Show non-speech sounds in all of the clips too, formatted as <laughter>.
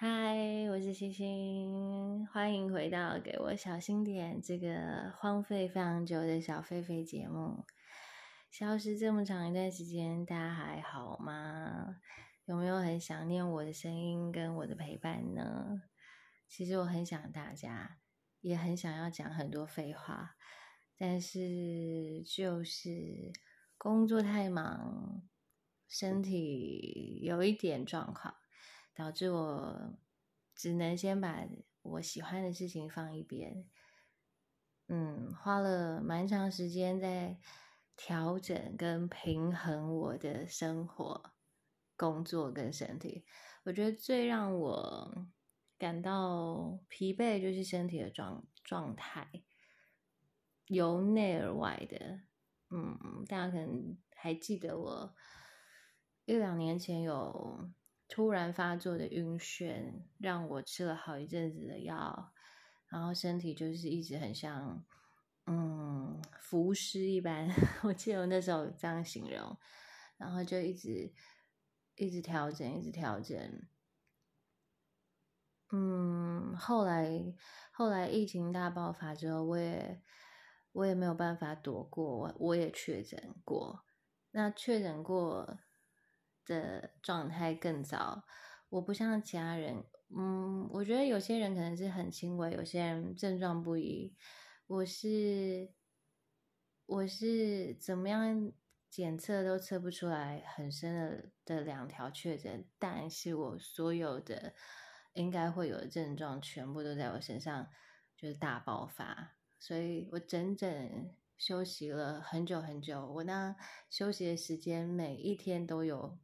嗨，我是星星，欢迎回到给我小心点这个荒废非常久的小狒狒节目。消失这么长一段时间，大家还好吗？有没有很想念我的声音跟我的陪伴呢？其实我很想大家，也很想要讲很多废话，但是就是工作太忙，身体有一点状况。导致我只能先把我喜欢的事情放一边，嗯，花了蛮长时间在调整跟平衡我的生活、工作跟身体。我觉得最让我感到疲惫就是身体的状状态，由内而外的。嗯，大家可能还记得我一两年前有。突然发作的晕眩，让我吃了好一阵子的药，然后身体就是一直很像，嗯，浮尸一般。<laughs> 我记得我那时候这样形容，然后就一直一直调整，一直调整。嗯，后来后来疫情大爆发之后，我也我也没有办法躲过，我我也确诊过。那确诊过。的状态更糟，我不像其他人，嗯，我觉得有些人可能是很轻微，有些人症状不一。我是我是怎么样检测都测不出来很深的的两条确诊，但是我所有的应该会有的症状全部都在我身上就是大爆发，所以我整整休息了很久很久，我那休息的时间每一天都有。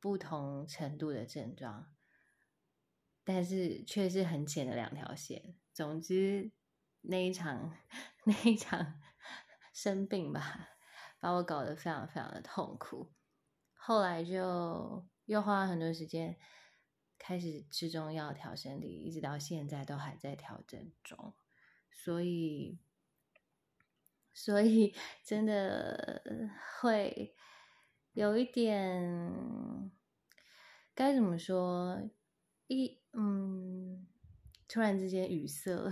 不同程度的症状，但是却是很浅的两条线。总之，那一场 <laughs> 那一场 <laughs> 生病吧，把我搞得非常非常的痛苦。后来就又花了很多时间，开始吃中药调身体，一直到现在都还在调整中。所以，所以真的会。有一点该怎么说？一嗯，突然之间语塞了。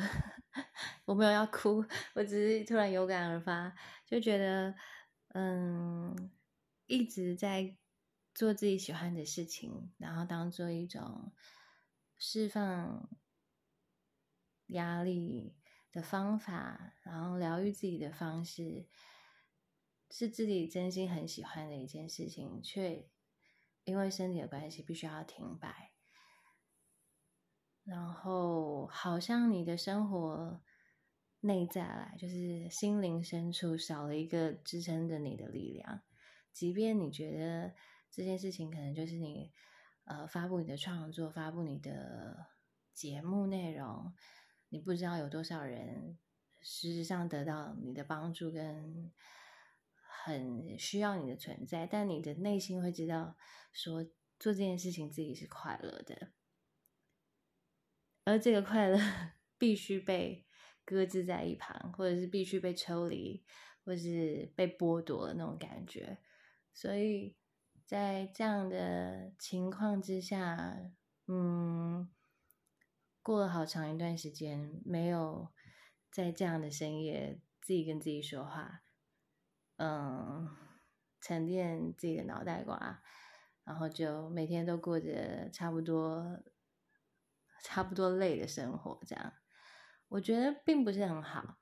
<laughs> 我没有要哭，我只是突然有感而发，就觉得嗯，一直在做自己喜欢的事情，然后当做一种释放压力的方法，然后疗愈自己的方式。是自己真心很喜欢的一件事情，却因为身体的关系必须要停摆。然后，好像你的生活内在来，就是心灵深处少了一个支撑着你的力量。即便你觉得这件事情可能就是你呃发布你的创作、发布你的节目内容，你不知道有多少人实质上得到你的帮助跟。很需要你的存在，但你的内心会知道，说做这件事情自己是快乐的，而这个快乐 <laughs> 必须被搁置在一旁，或者是必须被抽离，或是被剥夺的那种感觉。所以在这样的情况之下，嗯，过了好长一段时间，没有在这样的深夜自己跟自己说话。嗯，沉淀自己的脑袋瓜，然后就每天都过着差不多、差不多累的生活，这样我觉得并不是很好。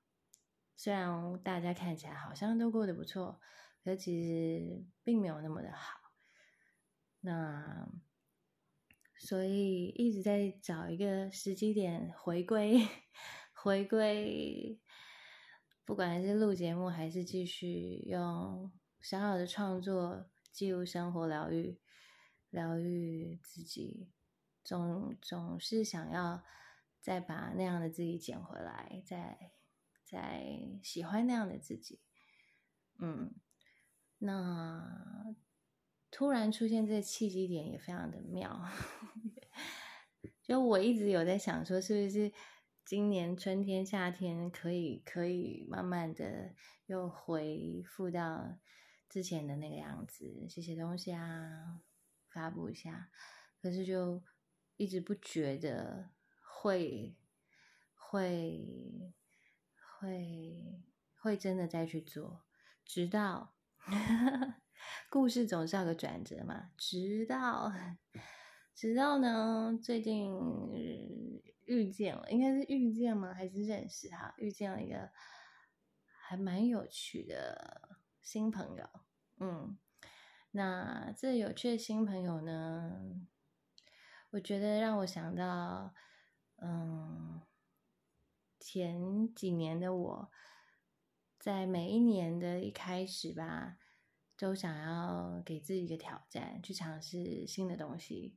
虽然大家看起来好像都过得不错，可其实并没有那么的好。那所以一直在找一个时机点回归，<laughs> 回归。不管是录节目，还是继续用小小的创作记录生活、疗愈、疗愈自己，总总是想要再把那样的自己捡回来，再再喜欢那样的自己。嗯，那突然出现这个契机点也非常的妙，<laughs> 就我一直有在想说，是不是？今年春天、夏天可以可以慢慢的又恢复到之前的那个样子，写写东西啊，发布一下。可是就一直不觉得会会会会真的再去做，直到故事总是要个转折嘛，直到直到呢，最近遇见了，应该是遇见吗？还是认识哈？遇见了一个还蛮有趣的新朋友，嗯，那这有趣的新朋友呢？我觉得让我想到，嗯，前几年的我，在每一年的一开始吧，都想要给自己一个挑战，去尝试新的东西。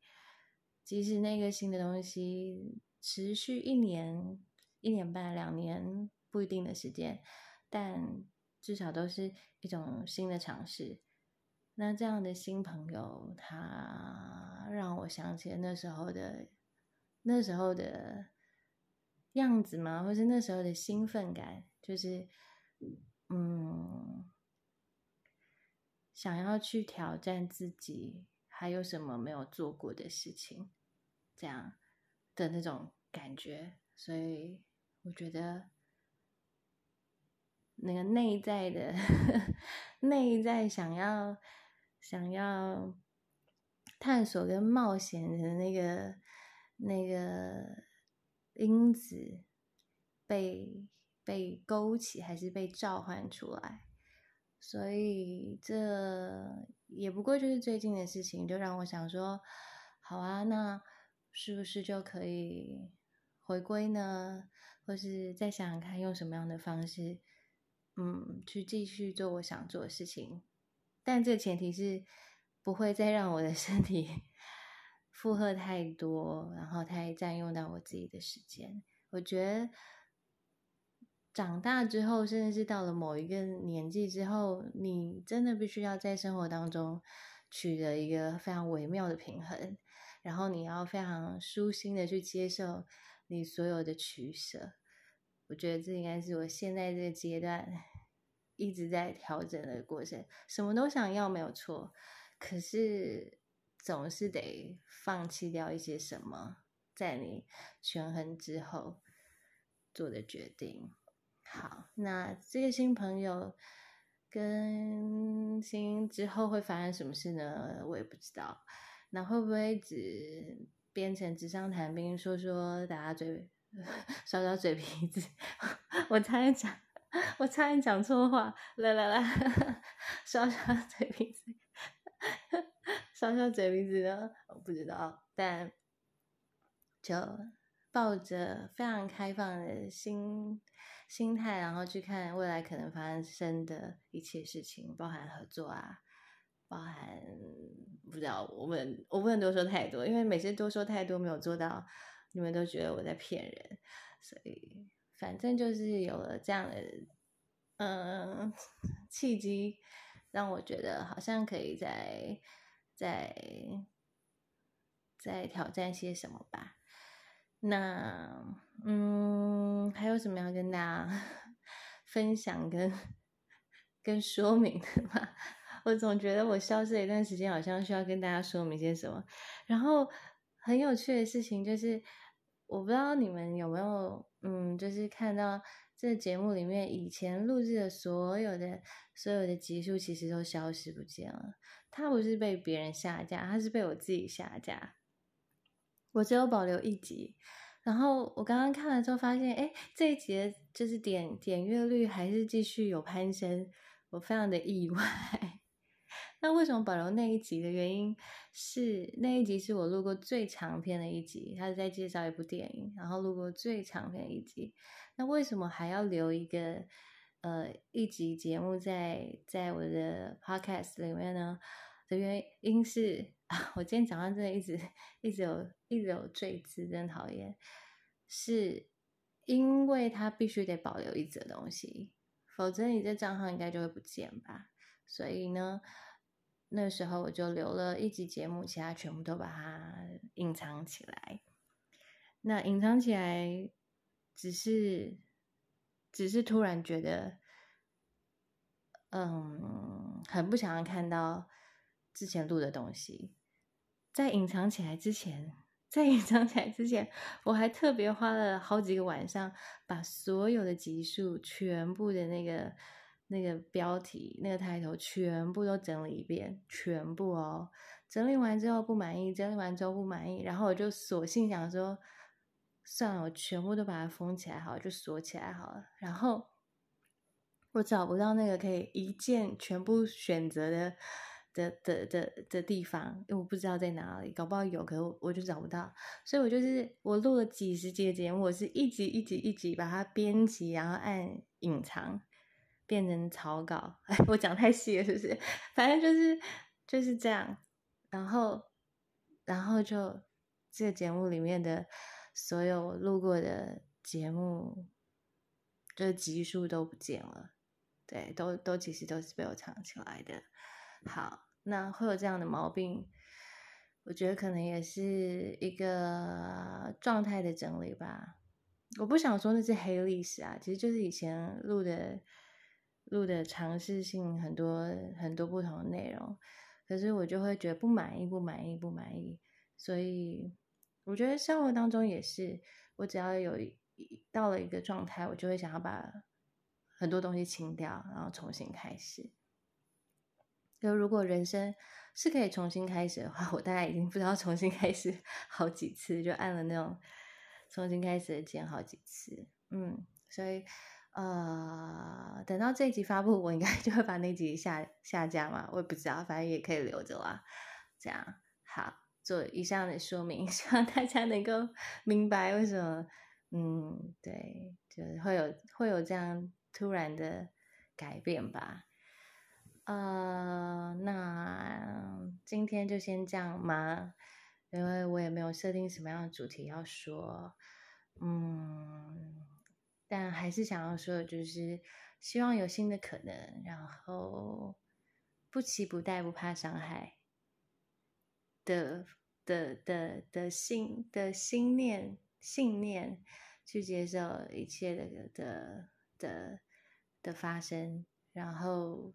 即使那个新的东西持续一年、一年半、两年不一定的时间，但至少都是一种新的尝试。那这样的新朋友，他让我想起那时候的那时候的样子吗？或是那时候的兴奋感，就是嗯，想要去挑战自己，还有什么没有做过的事情，这样的那种感觉。所以我觉得。那个内在的 <laughs> 内在想要想要探索跟冒险的那个那个因子被被勾起，还是被召唤出来？所以这也不过就是最近的事情，就让我想说，好啊，那是不是就可以回归呢？或是再想想看，用什么样的方式？嗯，去继续做我想做的事情，但这个前提是不会再让我的 <laughs> 身体负荷太多，然后太占用到我自己的时间。我觉得长大之后，甚至是到了某一个年纪之后，你真的必须要在生活当中取得一个非常微妙的平衡，然后你要非常舒心的去接受你所有的取舍。我觉得这应该是我现在这个阶段一直在调整的过程。什么都想要没有错，可是总是得放弃掉一些什么，在你权衡之后做的决定。好，那这个新朋友跟新之后会发生什么事呢？我也不知道。那会不会只变成纸上谈兵，说说打打嘴？<laughs> 耍耍嘴皮子，<laughs> 我差点讲，我差点讲错话，来来来，<laughs> 耍耍嘴皮子，耍耍嘴皮子呢？我不知道，但就抱着非常开放的心心态，然后去看未来可能发生的一切事情，包含合作啊，包含不知道，我们我不能多说太多，因为每次多说太多没有做到。你们都觉得我在骗人，所以反正就是有了这样的嗯 <laughs> 契机，让我觉得好像可以再再再挑战些什么吧。那嗯，还有什么要跟大家 <laughs> 分享跟 <laughs> 跟说明的吗？我总觉得我消失了一段时间，好像需要跟大家说明些什么，然后。很有趣的事情就是，我不知道你们有没有，嗯，就是看到这节目里面以前录制的所有的所有的集数，其实都消失不见了。它不是被别人下架，它是被我自己下架。我只有保留一集，然后我刚刚看了之后发现，哎，这一集就是点点阅率还是继续有攀升，我非常的意外。那为什么保留那一集的原因是那一集是我录过最长篇的一集，他是在介绍一部电影，然后录过最长篇的一集。那为什么还要留一个呃一集节目在在我的 podcast 里面呢？的原因是，我今天早上真的一直一直有一直有赘字，真讨厌。是因为他必须得保留一则东西，否则你这账号应该就会不见吧？所以呢。那时候我就留了一集节目，其他全部都把它隐藏起来。那隐藏起来，只是只是突然觉得，嗯，很不想要看到之前录的东西。在隐藏起来之前，在隐藏起来之前，我还特别花了好几个晚上，把所有的集数全部的那个那个标题、那个抬头全部都整理一遍，全部哦。整理完之后不满意，整理完之后不满意，然后我就索性想说，算了，我全部都把它封起来好，就锁起来好了。然后我找不到那个可以一键全部选择的。的的的的地方，因为我不知道在哪里，搞不好有，可是我我就找不到，所以我就是我录了几十集的节目，我是一集一集一集把它编辑，然后按隐藏，变成草稿。哎，<laughs> 我讲太细了，是不是？反正就是就是这样，然后然后就这个节目里面的所有录过的节目，就是集数都不见了，对，都都其实都是被我藏起来的。好。那会有这样的毛病，我觉得可能也是一个状态的整理吧。我不想说那是黑历史啊，其实就是以前录的录的尝试性很多很多不同的内容，可是我就会觉得不满意，不满意，不满意。所以我觉得生活当中也是，我只要有一到了一个状态，我就会想要把很多东西清掉，然后重新开始。就如果人生是可以重新开始的话，我大概已经不知道重新开始 <laughs> 好几次，就按了那种重新开始的键好几次。嗯，所以呃，等到这一集发布，我应该 <laughs> 就会把那集下下架嘛，我也不知道，反正也可以留着啦。这样好，做以上的说明，<laughs> 希望大家能够明白为什么，嗯，对，就是会有会有这样突然的改变吧。呃，那今天就先这样嘛，因为我也没有设定什么样的主题要说，嗯，但还是想要说就是，希望有新的可能，然后不期不待、不怕伤害的的的的信的心念信念，去接受一切的的的的发生，然后。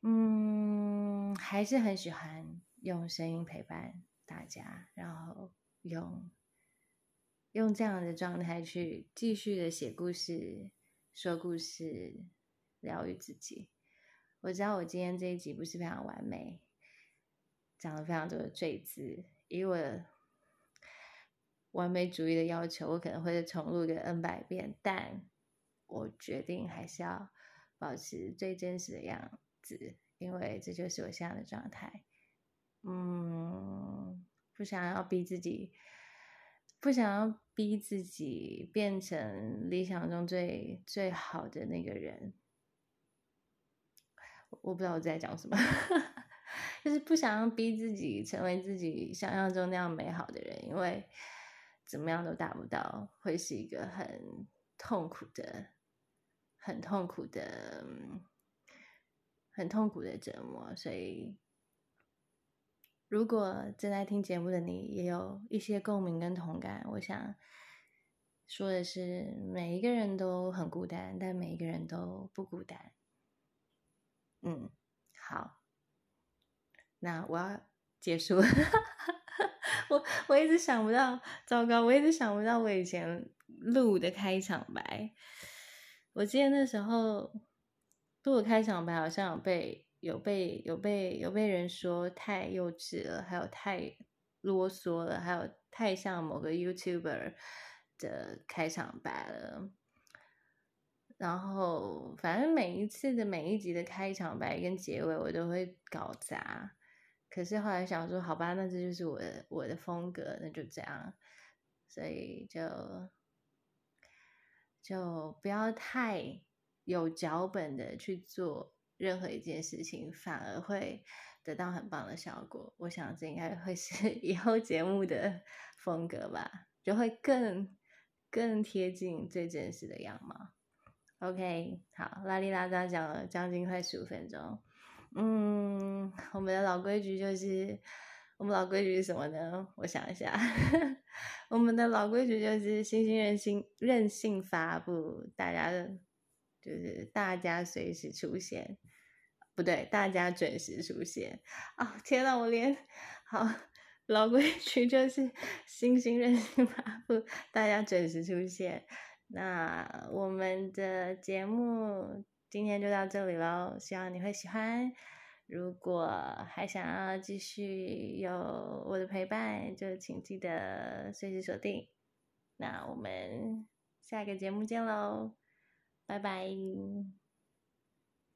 嗯，还是很喜欢用声音陪伴大家，然后用用这样的状态去继续的写故事、说故事、疗愈自己。我知道我今天这一集不是非常完美，讲了非常多的赘字，以我完美主义的要求，我可能会重录个 N 百遍，但我决定还是要保持最真实的样子。因为这就是我现在的状态，嗯，不想要逼自己，不想要逼自己变成理想中最最好的那个人。我不知道我在讲什么，<laughs> 就是不想要逼自己成为自己想象中那样美好的人，因为怎么样都达不到，会是一个很痛苦的、很痛苦的。很痛苦的折磨，所以如果正在听节目的你也有一些共鸣跟同感，我想说的是，每一个人都很孤单，但每一个人都不孤单。嗯，好，那我要结束了。<laughs> 我我一直想不到，糟糕，我一直想不到我以前录的开场白。我记得那时候。录的开场白好像有被有被有被有被人说太幼稚了，还有太啰嗦了，还有太像某个 YouTuber 的开场白了。然后反正每一次的每一集的开场白跟结尾我都会搞砸，可是后来想说，好吧，那这就是我的我的风格，那就这样，所以就就不要太。有脚本的去做任何一件事情，反而会得到很棒的效果。我想这应该会是 <laughs> 以后节目的风格吧，就会更更贴近最真实的样貌。OK，好，拉里拉扎讲了将近快十五分钟。嗯，我们的老规矩就是，我们老规矩是什么呢？我想一下，<laughs> 我们的老规矩就是星星任性任性发布，大家的。就是大家随时出现，不对，大家准时出现。哦，天呐，我连好老规 <laughs> 矩就是星星任性发布，大家准时出现。那我们的节目今天就到这里喽，希望你会喜欢。如果还想要继续有我的陪伴，就请记得随时锁定。那我们下个节目见喽，拜拜。